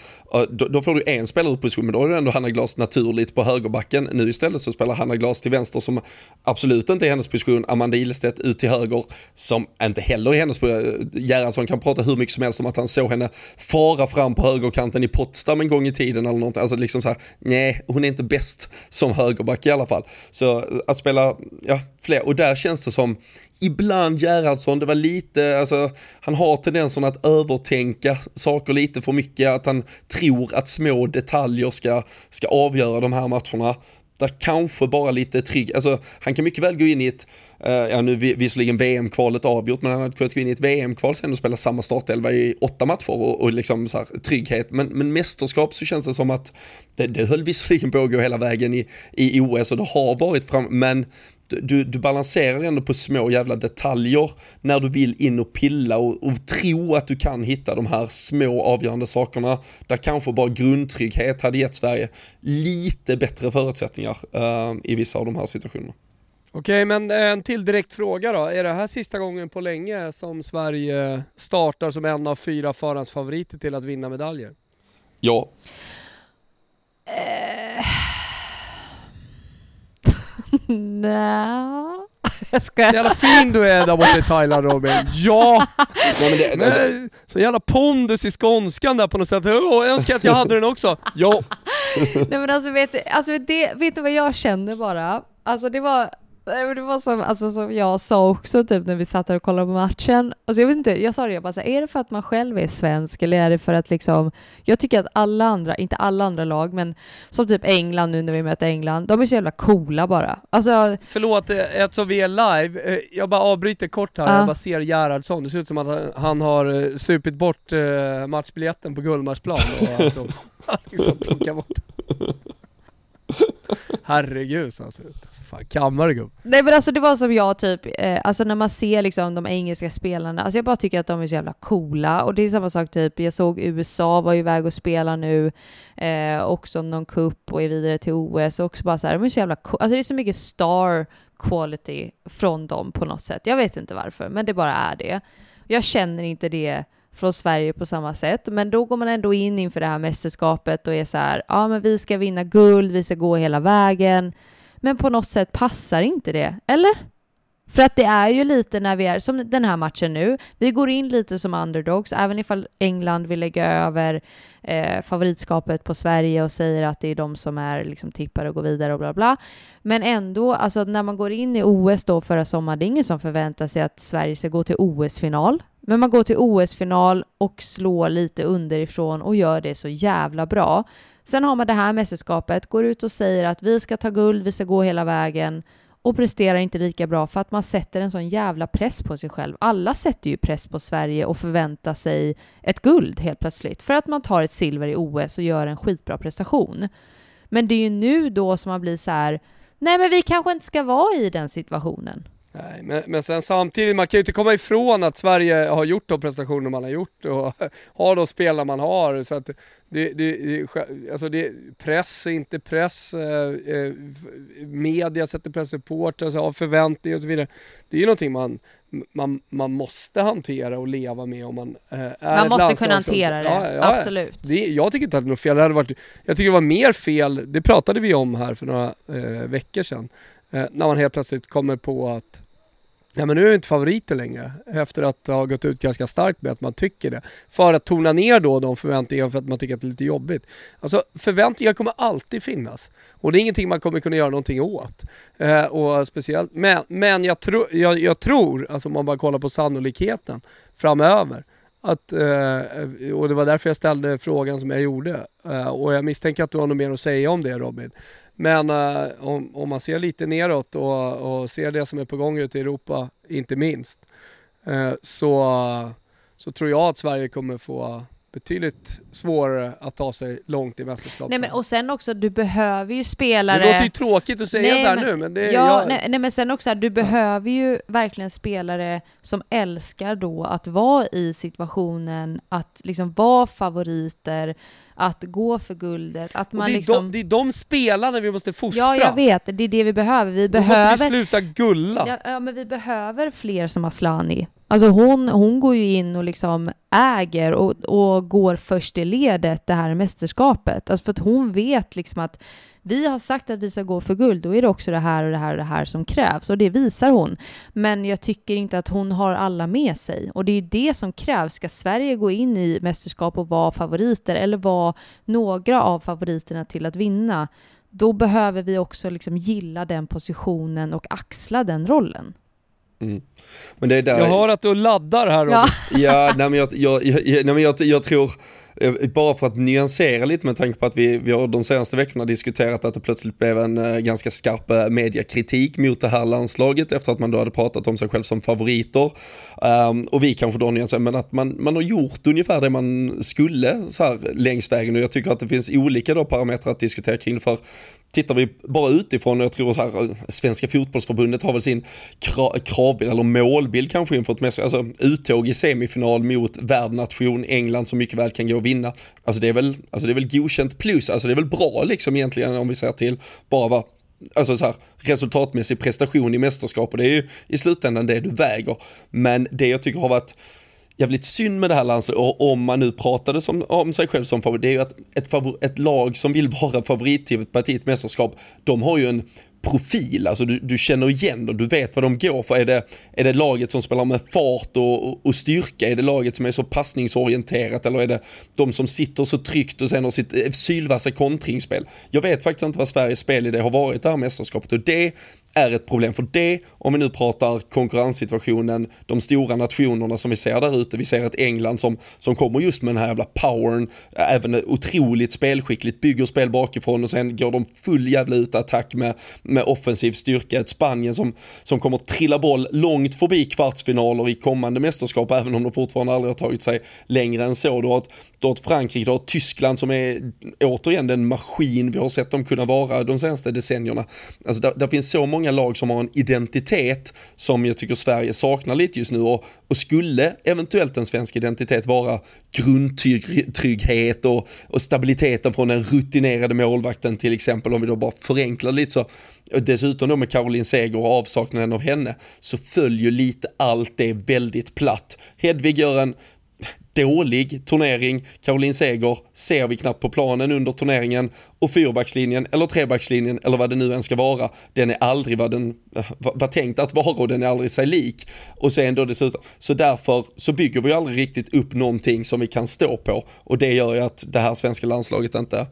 Då, då får du en spelare ur position, men då är det ändå Hanna Glas naturligt på högerbacken. Nu istället så spelar Hanna Glas till vänster som absolut inte är hennes position, Amanda Ilestedt ut till höger som inte heller är hennes position. Gerhardsson kan prata hur mycket som helst om att han såg henne fara fram på högerkanten i Potsdam en gång i tiden eller något. Alltså liksom så här, nej, hon är inte bäst som högerback i alla fall. Så att spela, ja, fler och där känns det som ibland Gerhardsson, det var lite, alltså han har tendensen att övertänka saker lite för mycket, att han tror att små detaljer ska, ska avgöra de här matcherna. Där kanske bara lite trygg, alltså han kan mycket väl gå in i ett, uh, ja nu visserligen VM-kvalet avgjort, men han hade kunnat gå in i ett VM-kval sen och spela samma startelva i åtta matcher och, och liksom så här, trygghet. Men, men mästerskap så känns det som att det, det höll visserligen på att gå hela vägen i, i OS och det har varit fram, men du, du balanserar ändå på små jävla detaljer när du vill in och pilla och, och tro att du kan hitta de här små avgörande sakerna där kanske bara grundtrygghet hade gett Sverige lite bättre förutsättningar uh, i vissa av de här situationerna. Okej, men en till direkt fråga då. Är det här sista gången på länge som Sverige startar som en av fyra förhandsfavoriter till att vinna medaljer? Ja. Uh... Nej. Jag skojar. Jävla fin du är där borta i Thailand Robin. Ja! Nej, men det, men, så jävla pondus i skånskan där på något sätt. Jag önskar att jag hade den också. Ja. Nej men alltså vet, alltså det, vet du vad jag känner bara? Alltså det var det var som, alltså, som jag sa också typ när vi satt där och kollade på matchen. Alltså jag vet inte, jag sa det, jag bara så här, är det för att man själv är svensk eller är det för att liksom, jag tycker att alla andra, inte alla andra lag, men som typ England nu när vi möter England, de är så jävla coola bara. Alltså, Förlåt, eh, eftersom vi är live, eh, jag bara avbryter kort här, uh. jag bara ser Gerhardsson, det ser ut som att han har eh, supit bort matchbiljetten på Gullmarsplan och att de liksom plockar bort Herregud så han ser ut. Alltså, fan, kammare gubb. Nej men alltså det var som jag typ, eh, alltså när man ser liksom de engelska spelarna, alltså jag bara tycker att de är så jävla coola. Och det är samma sak typ, jag såg USA var ju iväg och spela nu, eh, också någon cup och är vidare till OS och också bara så här, de är så jävla coola. Alltså det är så mycket star quality från dem på något sätt. Jag vet inte varför, men det bara är det. Jag känner inte det från Sverige på samma sätt. Men då går man ändå in inför det här mästerskapet och är så här, ja men vi ska vinna guld, vi ska gå hela vägen. Men på något sätt passar inte det, eller? För att det är ju lite när vi är, som den här matchen nu, vi går in lite som underdogs, även ifall England vill lägga över eh, favoritskapet på Sverige och säger att det är de som är liksom tippare och går vidare och bla bla. Men ändå, alltså när man går in i OS då förra sommaren, det är ingen som förväntar sig att Sverige ska gå till OS-final. Men man går till OS-final och slår lite underifrån och gör det så jävla bra. Sen har man det här mästerskapet, går ut och säger att vi ska ta guld, vi ska gå hela vägen och presterar inte lika bra för att man sätter en sån jävla press på sig själv. Alla sätter ju press på Sverige och förväntar sig ett guld helt plötsligt för att man tar ett silver i OS och gör en skitbra prestation. Men det är ju nu då som man blir så här, nej men vi kanske inte ska vara i den situationen. Nej, men, men sen samtidigt, man kan ju inte komma ifrån att Sverige har gjort de prestationer man har gjort och har de spelare man har. Så att det, det, alltså det, press är inte press, eh, eh media sätter press, supportrar har förväntningar och så vidare. Det är ju någonting man, man, man måste hantera och leva med om man eh, är Man måste kunna hantera det, ja, ja, absolut. Det, jag tycker inte att det är något fel, det hade varit, jag tycker det var mer fel, det pratade vi om här för några eh, veckor sedan, eh, när man helt plötsligt kommer på att Ja men nu är vi inte favoriter längre efter att ha gått ut ganska starkt med att man tycker det. För att tona ner då de förväntningarna för att man tycker att det är lite jobbigt. Alltså förväntningar kommer alltid finnas och det är ingenting man kommer kunna göra någonting åt. Eh, och speciellt, men, men jag, tro, jag, jag tror, alltså om man bara kollar på sannolikheten framöver, att, eh, och det var därför jag ställde frågan som jag gjorde. Eh, och jag misstänker att du har något mer att säga om det Robin. Men eh, om, om man ser lite neråt och, och ser det som är på gång ute i Europa, inte minst, eh, så, så tror jag att Sverige kommer få betydligt svårare att ta sig långt i mästerskapet. Nej men och sen också, du behöver ju spelare... Det låter ju tråkigt att säga Nej, så här men- nu men det ja, jag, nej, nej men sen också, du behöver ju verkligen spelare som älskar då att vara i situationen, att liksom vara favoriter, att gå för guldet, att och man det, är liksom... de, det är de spelarna vi måste fostra. Ja, jag vet, det är det vi behöver. Vi Då behöver... måste vi sluta gulla. Ja, ja, men vi behöver fler som Aslani. Alltså hon, hon går ju in och liksom äger och, och går först i ledet det här mästerskapet. Alltså för att hon vet liksom att vi har sagt att vi ska gå för guld, då är det också det här och det här och det här som krävs och det visar hon. Men jag tycker inte att hon har alla med sig och det är det som krävs. Ska Sverige gå in i mästerskap och vara favoriter eller vara några av favoriterna till att vinna, då behöver vi också liksom gilla den positionen och axla den rollen. Mm. Men det är där... Jag hör att du laddar här. Ja. Ja, nej men, jag, jag, jag, nej, men jag, jag tror, Eh, bara för att nyansera lite med tanke på att vi, vi har de senaste veckorna diskuterat att det plötsligt blev en eh, ganska skarp eh, mediekritik mediakritik mot det här landslaget efter att man då hade pratat om sig själv som favoriter. Um, och vi kanske då nyanserar, men att man, man har gjort ungefär det man skulle så här längs vägen och jag tycker att det finns olika då parametrar att diskutera kring det för Tittar vi bara utifrån, och jag tror så här, Svenska fotbollsförbundet har väl sin kra- kravbild, eller målbild kanske inför ett mästerskap, alltså uttåg i semifinal mot värdnation England som mycket väl kan gå vinna. Alltså det är väl, alltså det är väl godkänt plus, alltså det är väl bra liksom egentligen om vi ser till bara vad Alltså så här, resultatmässig prestation i mästerskap och det är ju i slutändan det du väger. Men det jag tycker har varit jävligt synd med det här landslaget, och om man nu pratade som, om sig själv som favorit, det är ju att ett, favor, ett lag som vill vara favoritparti i ett mästerskap, de har ju en profil, alltså du, du känner igen dem, du vet vad de går för. Är det, är det laget som spelar med fart och, och, styrka? Är det laget som är så passningsorienterat eller är det de som sitter så tryggt och sen har sitt eh, sylvassa kontringsspel? Jag vet faktiskt inte vad Sveriges spelidé har varit det här mästerskapet och det är ett problem för det, om vi nu pratar konkurrenssituationen, de stora nationerna som vi ser där ute, vi ser ett England som, som kommer just med den här jävla powern, även otroligt spelskickligt, bygger spel bakifrån och sen går de full jävla utattack med, med offensiv styrka, ett Spanien som, som kommer trilla boll långt förbi kvartsfinaler i kommande mästerskap, även om de fortfarande aldrig har tagit sig längre än så. Du har ett, du har ett Frankrike, du har ett Tyskland som är återigen den maskin vi har sett dem kunna vara de senaste decennierna. Alltså där, där finns så många lag som har en identitet som jag tycker Sverige saknar lite just nu och, och skulle eventuellt en svensk identitet vara grundtrygghet och, och stabiliteten från den rutinerade målvakten till exempel om vi då bara förenklar lite så och dessutom då med Caroline Seger och avsaknaden av henne så följer lite allt det väldigt platt. Hedvig gör en dålig turnering. Caroline Seger ser vi knappt på planen under turneringen och fyrbackslinjen eller trebackslinjen eller vad det nu än ska vara, den är aldrig vad den eh, var tänkt att vara och den är aldrig sig lik. Och sen då dessutom, så därför så bygger vi aldrig riktigt upp någonting som vi kan stå på och det gör ju att det här svenska landslaget inte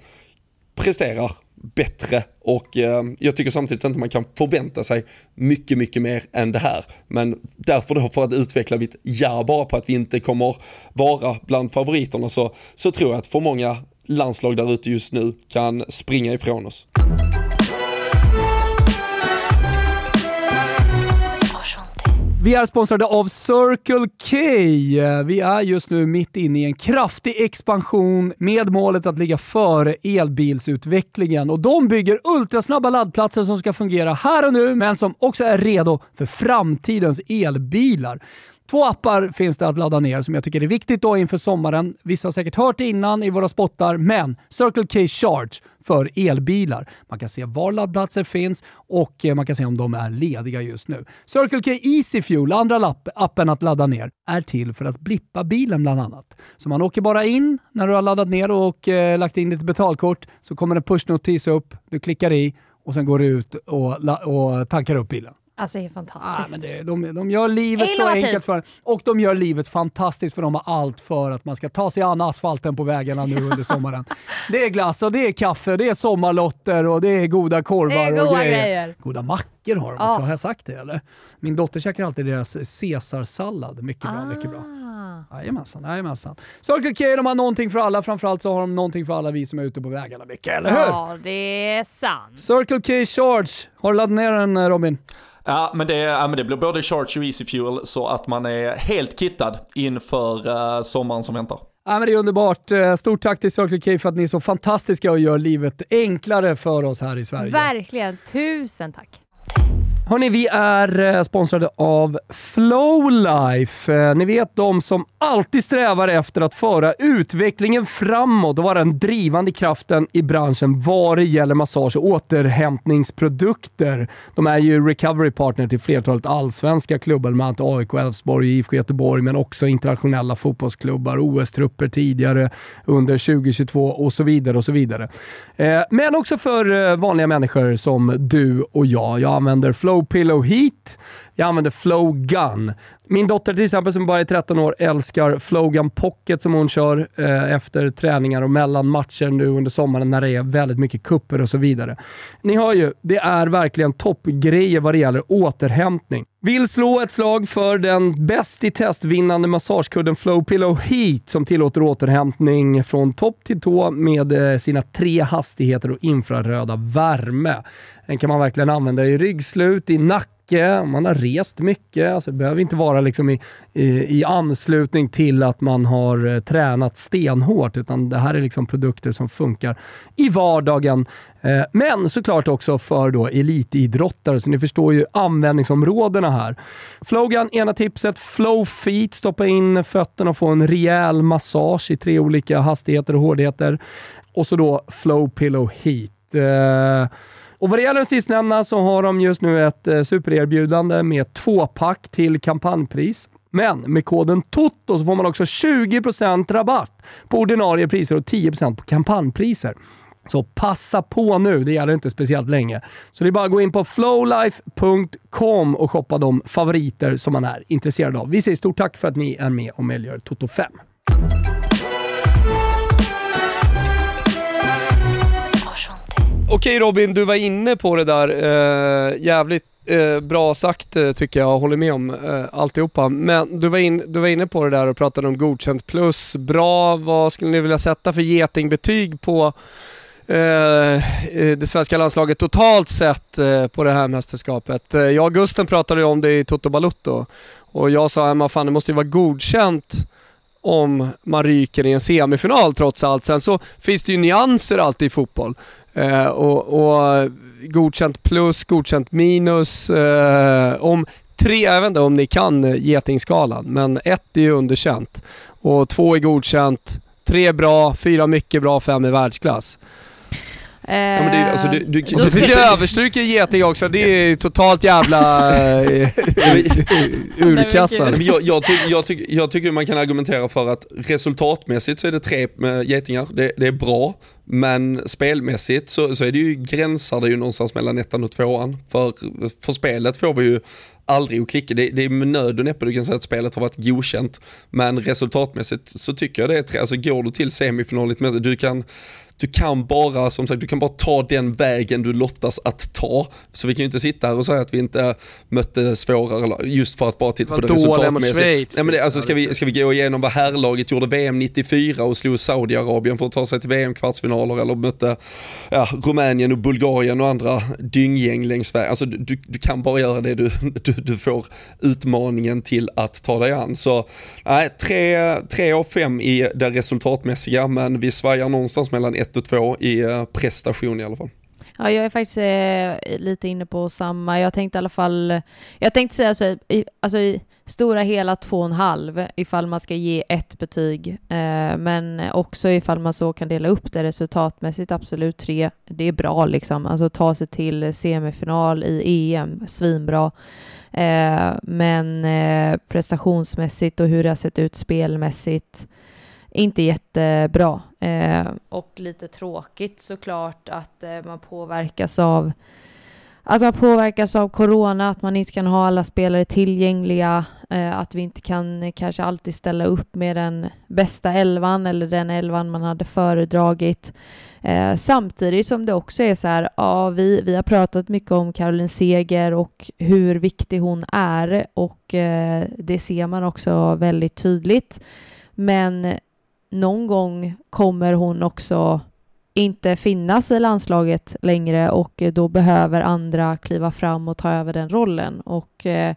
presterar bättre och eh, jag tycker samtidigt inte man kan förvänta sig mycket, mycket mer än det här. Men därför då för att utveckla mitt ja bara på att vi inte kommer vara bland favoriterna så, så tror jag att för många landslag där ute just nu kan springa ifrån oss. Vi är sponsrade av Circle K. Vi är just nu mitt inne i en kraftig expansion med målet att ligga före elbilsutvecklingen och de bygger ultrasnabba laddplatser som ska fungera här och nu men som också är redo för framtidens elbilar. Två appar finns det att ladda ner som jag tycker är viktigt då inför sommaren. Vissa har säkert hört det innan i våra spottar, men Circle K Charge för elbilar. Man kan se var laddplatser finns och eh, man kan se om de är lediga just nu. Circle K Easy Fuel, andra appen att ladda ner, är till för att blippa bilen bland annat. Så man åker bara in när du har laddat ner och eh, lagt in ditt betalkort så kommer en pushnotis upp, du klickar i och sen går du ut och, och tankar upp bilen. Alltså det är fantastiskt. Ah, men det, de, de gör livet så enkelt för. Och de gör livet fantastiskt för de har allt för att man ska ta sig an asfalten på vägarna nu under sommaren. Det är glass och det är kaffe, det är sommarlotter och det är goda korvar är och goda grejer. grejer. Goda mackor har de också, har jag sagt det eller? Min dotter käkar alltid deras caesarsallad, mycket bra, mycket bra. Ah. Jajamensan, jajamensan. Circle K, de har någonting för alla. Framförallt så har de någonting för alla vi som är ute på vägarna, Micke, eller hur? Ja, det är sant. Circle K Charge. Har du laddat ner den eh, Robin? Ja men, det, ja, men det blir både Charge och Easy Fuel så att man är helt kittad inför uh, sommaren som väntar. Ja, men det är underbart. Eh, Stort tack till Circle K för att ni är så fantastiska och gör livet enklare för oss här i Sverige. Verkligen. Tusen tack. Hörni, vi är eh, sponsrade av Flowlife. Eh, ni vet de som alltid strävar efter att föra utvecklingen framåt och vara den drivande kraften i branschen vad det gäller massage och återhämtningsprodukter. De är ju recovery partner till flertalet allsvenska klubbar, bland annat AIK, Elfsborg, IFK Göteborg, men också internationella fotbollsklubbar, OS-trupper tidigare under 2022 och så vidare och så vidare. Eh, men också för vanliga människor som du och jag. Jag använder Flow Pillow Heat. Jag använder Flow Gun. Min dotter till exempel som bara är 13 år älskar Flow Gun Pocket som hon kör eh, efter träningar och mellan matcher nu under sommaren när det är väldigt mycket kupper och så vidare. Ni hör ju, det är verkligen toppgrejer vad det gäller återhämtning. Vill slå ett slag för den bäst i test vinnande massagekudden Flow Pillow Heat som tillåter återhämtning från topp till tå med eh, sina tre hastigheter och infraröda värme. Den kan man verkligen använda i ryggslut, i nacke, man har rest mycket. Alltså det behöver inte vara liksom i, i, i anslutning till att man har eh, tränat stenhårt, utan det här är liksom produkter som funkar i vardagen. Eh, men såklart också för då elitidrottare, så ni förstår ju användningsområdena här. Flogan, ena tipset, Flow Feet, stoppa in fötterna och få en rejäl massage i tre olika hastigheter och hårdheter. Och så då Flow Pillow Heat. Eh, och vad det gäller den sistnämnda så har de just nu ett eh, supererbjudande med tvåpack till kampanjpris. Men med koden TOTO så får man också 20% rabatt på ordinarie priser och 10% på kampanjpriser. Så passa på nu, det gäller inte speciellt länge. Så det är bara att gå in på flowlife.com och shoppa de favoriter som man är intresserad av. Vi säger stort tack för att ni är med och möjliggör Toto 5. Okej Robin, du var inne på det där. Eh, jävligt eh, bra sagt eh, tycker jag, håller med om eh, alltihopa. Men du var, in, du var inne på det där och pratade om godkänt plus. Bra, vad skulle ni vilja sätta för getingbetyg på eh, eh det svenska landslaget totalt sett eh, på det här mästerskapet? Eh, jag och Gusten pratade ju om det i Toto Balutto och jag sa att fan det måste ju vara godkänt om man ryker i en semifinal trots allt. Sen så finns det ju nyanser alltid i fotboll. Eh, och, och godkänt plus, godkänt minus. Eh, om tre, jag vet inte om ni kan getingskalan, men ett är ju underkänt. Och två är godkänt, tre är bra, fyra mycket bra, fem är världsklass. Ja, men det, alltså, du, du, Och så finns det överstryk i geting också, det är totalt jävla eh, urklassat. Men jag, jag, tyck, jag, tyck, jag tycker man kan argumentera för att resultatmässigt så är det tre med getingar, det, det är bra. Men spelmässigt så, så är det ju, gränsar det ju någonstans mellan ettan och tvåan. För, för spelet får vi ju aldrig att klicka. Det, det är med nöd och näppe du kan säga att spelet har varit godkänt. Men resultatmässigt så tycker jag det är tre. Alltså går du till semifinalet, med- du kan du kan bara, som sagt, du kan bara ta den vägen du lottas att ta. Så vi kan ju inte sitta här och säga att vi inte mötte svårare, just för att bara titta på det resultatmässigt. Schweiz, Nej, men det, typ. alltså, ska, vi, ska vi gå igenom vad herrlaget gjorde VM 94 och slog Saudiarabien för att ta sig till VM-kvartsfinaler eller mötte ja, Rumänien och Bulgarien och andra dynggäng längs vägen. Alltså, du, du- du kan bara göra det du, du, du får utmaningen till att ta dig an. Så nej, tre, tre av fem i det resultatmässiga men vi svajar någonstans mellan ett och två i eh, prestation i alla fall. Ja, jag är faktiskt eh, lite inne på samma. Jag tänkte i alla fall, jag tänkte säga så, i, alltså i stora hela två och en halv ifall man ska ge ett betyg. Eh, men också ifall man så kan dela upp det resultatmässigt, absolut tre. Det är bra liksom. Alltså ta sig till semifinal i EM, svinbra. Eh, men eh, prestationsmässigt och hur det har sett ut spelmässigt, inte jättebra. Eh, och lite tråkigt såklart att eh, man påverkas av att man påverkas av corona, att man inte kan ha alla spelare tillgängliga, Eh, att vi inte kan eh, kanske alltid ställa upp med den bästa elvan eller den elvan man hade föredragit. Eh, samtidigt som det också är så här, ja, vi, vi har pratat mycket om Caroline Seger och hur viktig hon är och det ser man också väldigt tydligt. Men någon gång kommer hon också inte finnas i landslaget längre och då behöver andra kliva fram och ta över den rollen. Och eh,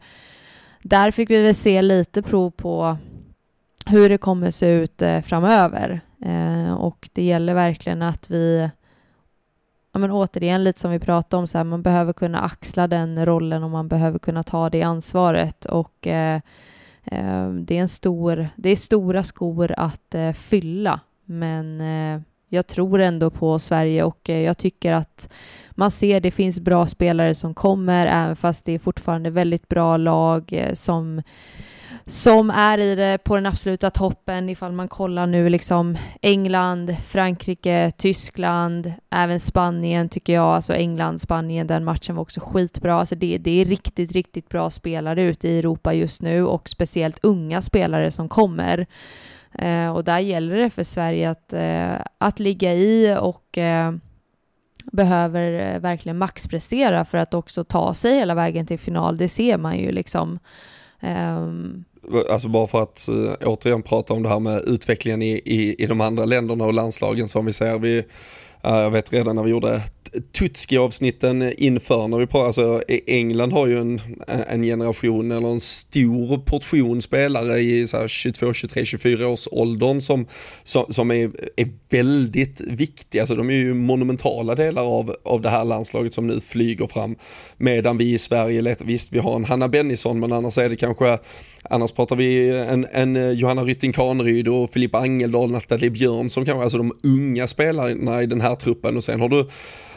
där fick vi väl se lite prov på hur det kommer se ut eh, framöver. Eh, och det gäller verkligen att vi Ja, men återigen, lite som vi pratade om, så här, man behöver kunna axla den rollen och man behöver kunna ta det ansvaret. Och eh, eh det, är en stor, det är stora skor att eh, fylla, men eh, jag tror ändå på Sverige och eh, jag tycker att man ser det finns bra spelare som kommer, även fast det är fortfarande väldigt bra lag eh, som som är i det på den absoluta toppen ifall man kollar nu liksom England, Frankrike, Tyskland, även Spanien tycker jag, alltså England, Spanien, den matchen var också skitbra. Alltså det, det är riktigt, riktigt bra spelare ute i Europa just nu och speciellt unga spelare som kommer. Eh, och där gäller det för Sverige att, eh, att ligga i och eh, behöver eh, verkligen maxprestera för att också ta sig hela vägen till final. Det ser man ju liksom. Ehm. Alltså bara för att eh, återigen prata om det här med utvecklingen i, i, i de andra länderna och landslagen som vi ser. Vi, eh, jag vet redan när vi gjorde Tutski-avsnitten inför när vi pratar, alltså e-, England har ju en, en generation eller en stor portion spelare i så 22, 23, 24 års åldern som, som, som är, är väldigt viktiga, alltså de är ju monumentala delar av, av det här landslaget som nu flyger fram. Medan vi i Sverige, letar, visst vi har en Hanna Bennison men annars är det kanske, annars pratar vi en, en eh, Johanna Rytting Kaneryd och Filippa Angeldal, Nathalie Björn som kanske, alltså de unga spelarna i den här truppen och sen har du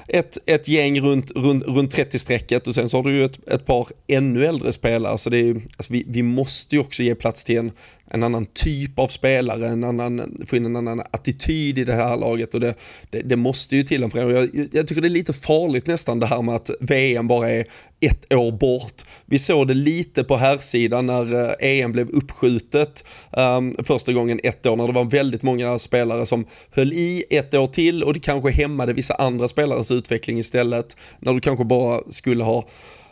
ett, ett gäng runt, runt, runt 30-strecket och sen så har du ju ett, ett par ännu äldre spelare. Så det är, alltså vi, vi måste ju också ge plats till en, en annan typ av spelare, en annan, få in en annan attityd i det här laget och det, det, det måste ju till en förändring. Jag, jag tycker det är lite farligt nästan det här med att VM bara är ett år bort. Vi såg det lite på här sidan när eh, EM blev uppskjutet um, första gången ett år när det var väldigt många spelare som höll i ett år till och det kanske hämmade vissa andra spelares utveckling istället när du kanske bara skulle ha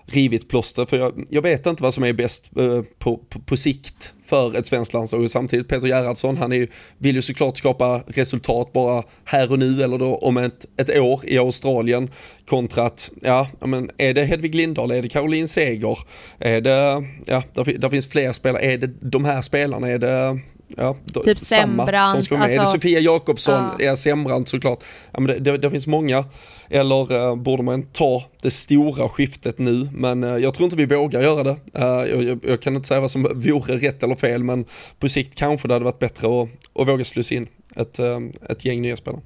rivit plåster för jag, jag, vet inte vad som är bäst eh, på, på, på, sikt för ett svenskt landslag. Och samtidigt Peter Gerhardsson han är, vill ju såklart skapa resultat bara här och nu eller då om ett, ett år i Australien kontra att, ja, men är det Hedvig Lindahl, är det Caroline Seger, är det, ja, där, där finns fler spelare, är det de här spelarna, är det Ja, då, typ Sembrant. som ska med. Alltså, är det Sofia Jakobsson, ja, ja Sembrant såklart. Ja, men det, det, det finns många. Eller uh, borde man ta det stora skiftet nu? Men uh, jag tror inte vi vågar göra det. Uh, jag, jag, jag, kan inte säga vad som vore rätt eller fel, men på sikt kanske det hade varit bättre att, att våga slussa in ett, ett gäng nya spelare.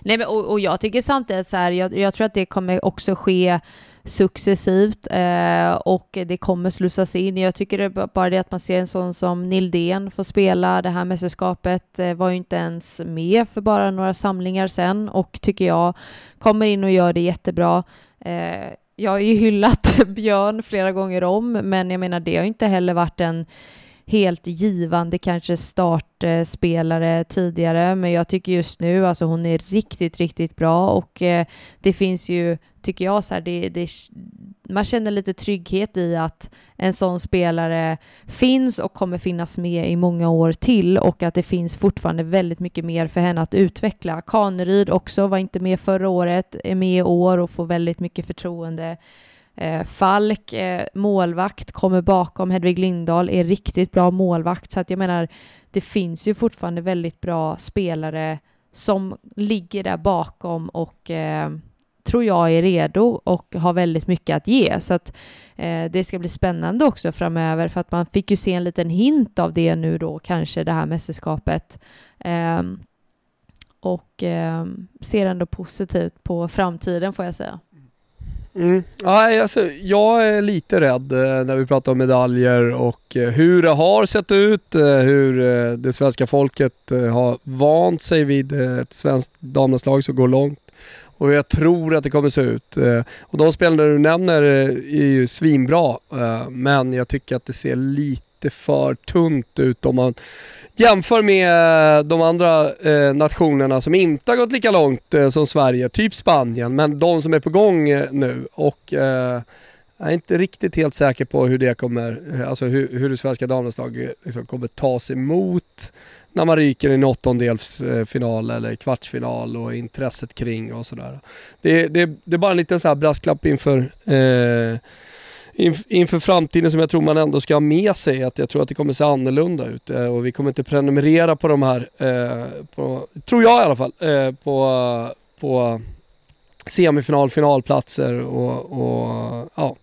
Nej, men, och, och jag tycker samtidigt så här, jag, jag tror att det kommer också ske successivt eh, och det kommer slussas in. Jag tycker det bara det att man ser en sån som Nildén få spela det här mästerskapet eh, var ju inte ens med för bara några samlingar sen och tycker jag kommer in och gör det jättebra. Eh, jag har ju hyllat Björn flera gånger om, men jag menar det har ju inte heller varit en helt givande kanske startspelare tidigare, men jag tycker just nu, alltså hon är riktigt, riktigt bra och eh, det finns ju, tycker jag, så här, det, det, man känner lite trygghet i att en sån spelare finns och kommer finnas med i många år till och att det finns fortfarande väldigt mycket mer för henne att utveckla. Kaneryd också var inte med förra året, är med i år och får väldigt mycket förtroende. Eh, Falk, eh, målvakt, kommer bakom Hedvig Lindahl, är riktigt bra målvakt. Så att jag menar, det finns ju fortfarande väldigt bra spelare som ligger där bakom och eh, tror jag är redo och har väldigt mycket att ge. Så att eh, det ska bli spännande också framöver för att man fick ju se en liten hint av det nu då, kanske det här mästerskapet. Eh, och eh, ser ändå positivt på framtiden får jag säga. Mm. Ja, alltså, jag är lite rädd eh, när vi pratar om medaljer och eh, hur det har sett ut, eh, hur eh, det svenska folket eh, har vant sig vid eh, ett svenskt damlandslag som går långt och hur jag tror att det kommer se ut. Eh, och de spelarna du nämner eh, är ju svinbra, eh, men jag tycker att det ser lite för tunt ut om man jämför med eh, de andra eh, nationerna som inte har gått lika långt eh, som Sverige, typ Spanien, men de som är på gång eh, nu. Och eh, jag är inte riktigt helt säker på hur det kommer, eh, alltså hur, hur det svenska damlandslaget liksom kommer tas emot när man ryker i en åttondelsfinal eller kvartsfinal och intresset kring och sådär. Det, det, det är bara en liten så här brasklapp inför eh, inför framtiden som jag tror man ändå ska ha med sig att jag tror att det kommer se annorlunda ut eh, och vi kommer inte prenumerera på de här, eh, på, tror jag i alla fall, eh, på, på semifinal, finalplatser och, och ja,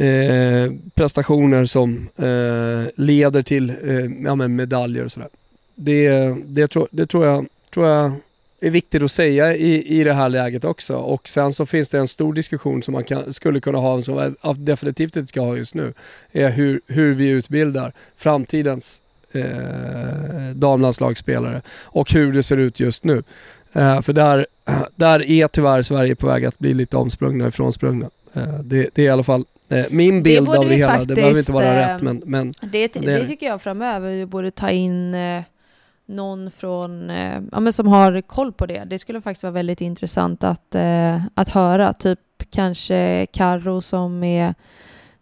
eh, prestationer som eh, leder till eh, ja, medaljer och sådär. Det, det, tro, det tror, jag, tror jag är viktigt att säga i, i det här läget också. Och sen så finns det en stor diskussion som man kan, skulle kunna ha, som definitivt inte ska ha just nu, är hur, hur vi utbildar framtidens eh, damlandslagsspelare och hur det ser ut just nu. Eh, för där, där är tyvärr Sverige på väg att bli lite omsprungna ifrån sprungna. Eh, det, det är i alla fall eh, min bild det av det hela. Faktiskt, det behöver inte vara rätt eh, men... men det, det, det tycker jag framöver vi borde ta in eh, någon från, eh, ja, men som har koll på det. Det skulle faktiskt vara väldigt intressant att, eh, att höra. Typ kanske Karro som är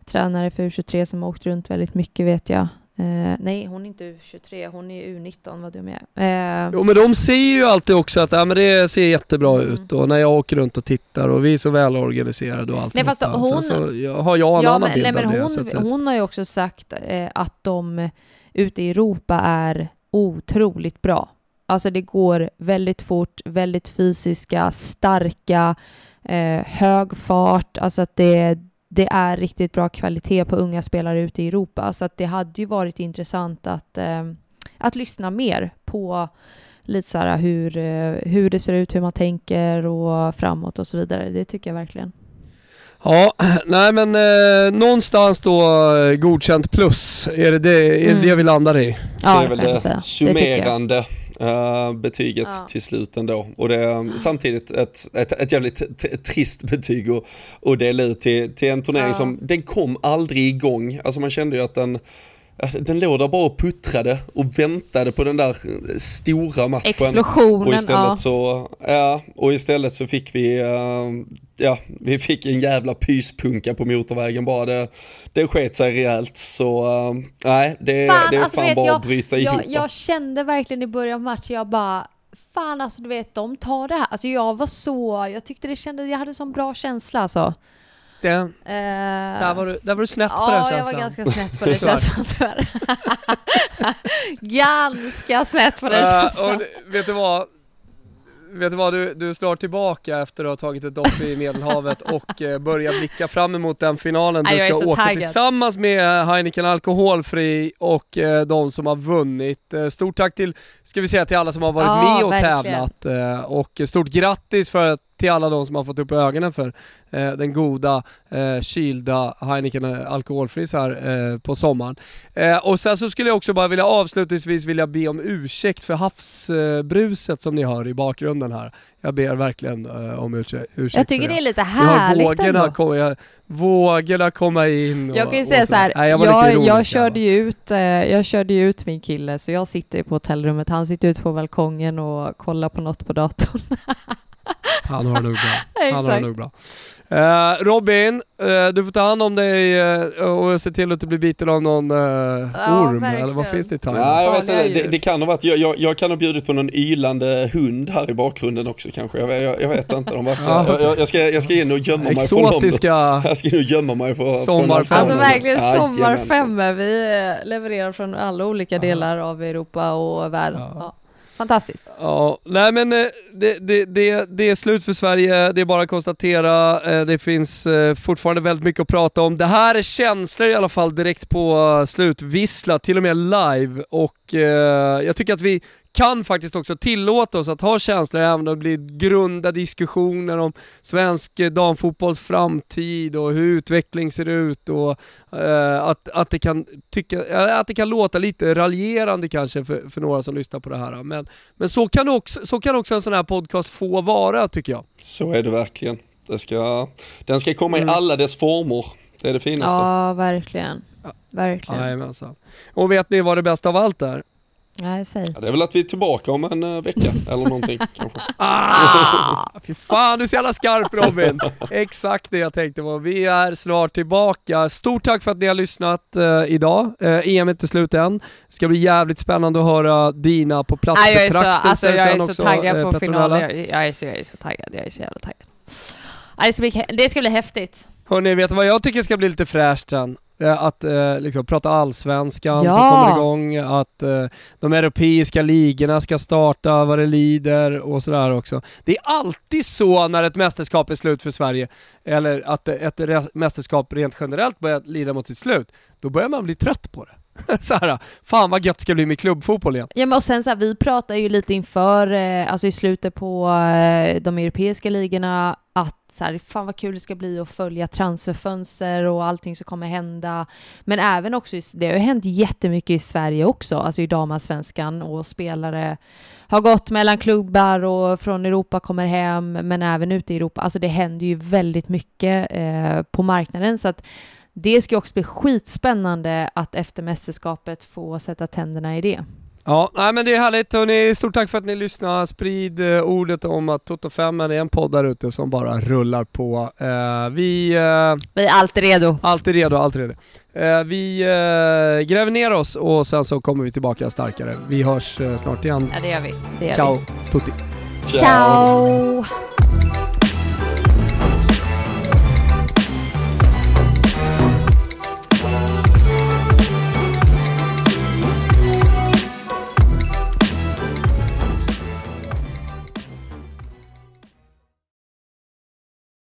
tränare för U23 som har åkt runt väldigt mycket vet jag. Eh, nej, hon är inte U23, hon är U19 vad dum jag är. Eh, jo men de ser ju alltid också att ja, men det ser jättebra mm. ut och när jag åker runt och tittar och vi är så välorganiserade och allt Nej fast hon... så har jag en ja, annan men, bild nej, men av hon, det. Hon har ju också sagt eh, att de ute i Europa är otroligt bra. Alltså det går väldigt fort, väldigt fysiska, starka, eh, hög fart, alltså att det, det är riktigt bra kvalitet på unga spelare ute i Europa. Så att det hade ju varit intressant att, eh, att lyssna mer på lite så här hur, eh, hur det ser ut, hur man tänker och framåt och så vidare. Det tycker jag verkligen. Ja, nej men eh, någonstans då eh, godkänt plus, är det det, är mm. det vi landar i? Ja, det är väl det summerande uh, betyget ja. till slut ändå. Och det är samtidigt ett, ett, ett jävligt trist betyg att, att dela ut till, till en turnering ja. som, den kom aldrig igång. Alltså man kände ju att den Alltså, den låg där bara och puttrade och väntade på den där stora matchen. Explosionen, och istället ja. Så, ja. Och istället så fick vi, uh, ja, vi fick en jävla pyspunka på motorvägen bara. Det, det sket sig rejält. Så uh, nej, det, fan, det är alltså, fan vet, bara jag, att bryta jag, ihop. Jag kände verkligen i början av matchen, jag bara fan alltså du vet, de tar det här. Alltså jag var så, jag tyckte det kändes, jag hade sån bra känsla alltså. Det, uh, där, var du, där var du snett på den känslan. Ja, jag var ganska snett på den känslan tyvärr. ganska snett på den uh, känslan. Och, vet du vad? Vet du vad, du, du slår tillbaka efter att ha tagit ett dopp i Medelhavet och eh, börjar blicka fram emot den finalen du ska åka taggad. tillsammans med Heineken Alkoholfri och eh, de som har vunnit. Eh, stort tack till, ska vi säga till alla som har varit ja, med och verkligen. tävlat och stort grattis för att till alla de som har fått upp ögonen för eh, den goda eh, kylda Heineken eh, alkoholfri här eh, på sommaren. Eh, och sen så skulle jag också bara vilja avslutningsvis vilja be om ursäkt för havsbruset som ni hör i bakgrunden här. Jag ber verkligen eh, om ursäkt, Jag tycker det. är lite härligt vågorna ändå. Kom, jag, vågorna komma in och, Jag kan ju säga så här, Nej, jag, jag, jag, körde ju ut, jag körde ut min kille så jag sitter på hotellrummet, han sitter ute på balkongen och kollar på något på datorn. Han har det nog bra. Han har det nog bra. Uh, Robin, uh, du får ta hand om dig uh, och se till att du blir biten av någon uh, ja, orm, verkligen. eller vad finns det i tanken? Ja, jag vet inte, det, det, kan ha varit, jag, jag, jag, kan ha bjudit på någon ylande hund här i bakgrunden också kanske, jag, jag, jag vet inte, de verkar, jag, jag, ska, jag ska in och gömma mig Exotiska från dem. Jag ska in och gömma mig för, sommarfemmor. Alltså verkligen ja, sommarfemmor, vi levererar från alla olika delar av Europa och världen. Ja. Fantastiskt. Ja, nej men eh, det, det, det, det är slut för Sverige, det är bara att konstatera. Eh, det finns eh, fortfarande väldigt mycket att prata om. Det här är känslor i alla fall direkt på slutvissla, till och med live. Och jag tycker att vi kan faktiskt också tillåta oss att ha känslor även om det blir grunda diskussioner om svensk damfotbolls framtid och hur utveckling ser ut och uh, att, att, det kan tycka, att det kan låta lite raljerande kanske för, för några som lyssnar på det här. Men Men, så, kan också, så kan också en sån här podcast få vara tycker jag. Så är det verkligen. Det ska, den ska komma Mm. i alla dess former. Det är det finaste. Ja, verkligen. Verkligen. Jajamensan. Och vet ni vad det bästa av allt är? Nej, säg. Ja, det är väl att vi är tillbaka om en eh, vecka eller någonting kanske. Ah, fy fan du är så jävla skarp Robin! Exakt det jag tänkte på. Vi är snart tillbaka. Stort tack för att ni har lyssnat eh, idag. Eh, EM är inte slut än. Det ska bli jävligt spännande att höra dina på plats Nej, jag är så, alltså, jag är så också, taggad eh, på Petronella. finalen. Jag, jag, är så, jag är så taggad, jag är så jävla taggad. Det, ska bli, det ska bli häftigt. Hörni, vet du vad jag tycker ska bli lite fräscht sen? Eh, Att eh, liksom, prata allsvenskan som Ja. kommer igång, att eh, de europeiska ligorna ska starta vad det lider och sådär också. Det är alltid så när ett mästerskap är slut för Sverige, eller att ett mästerskap rent generellt börjar lida mot sitt slut, då börjar man bli trött på det. så här, fan vad gött det ska bli med klubbfotboll igen. Ja men och sen så här, vi pratar ju lite inför, eh, alltså i slutet på eh, de europeiska ligorna, så här, fan vad kul det ska bli att följa transferfönster och allting som kommer hända. Men även också, det har ju hänt jättemycket i Sverige också, alltså i damallsvenskan och spelare har gått mellan klubbar och från Europa kommer hem, men även ute i Europa. Alltså det händer ju väldigt mycket eh, på marknaden så att det ska också bli skitspännande att efter mästerskapet få sätta tänderna i det. Ja, nej men det är härligt hörni. Stort tack för att ni lyssnar. Sprid eh, ordet om att Toto 5 är en podd där ute som bara rullar på. Eh, vi eh, Vi är alltid redo. alltid redo, alltid redo. Vi gräver ner oss och sen så kommer vi tillbaka starkare. Vi hörs snart igen. Ja, det gör vi. Det gör Ciao, tutti. vi. Ciao!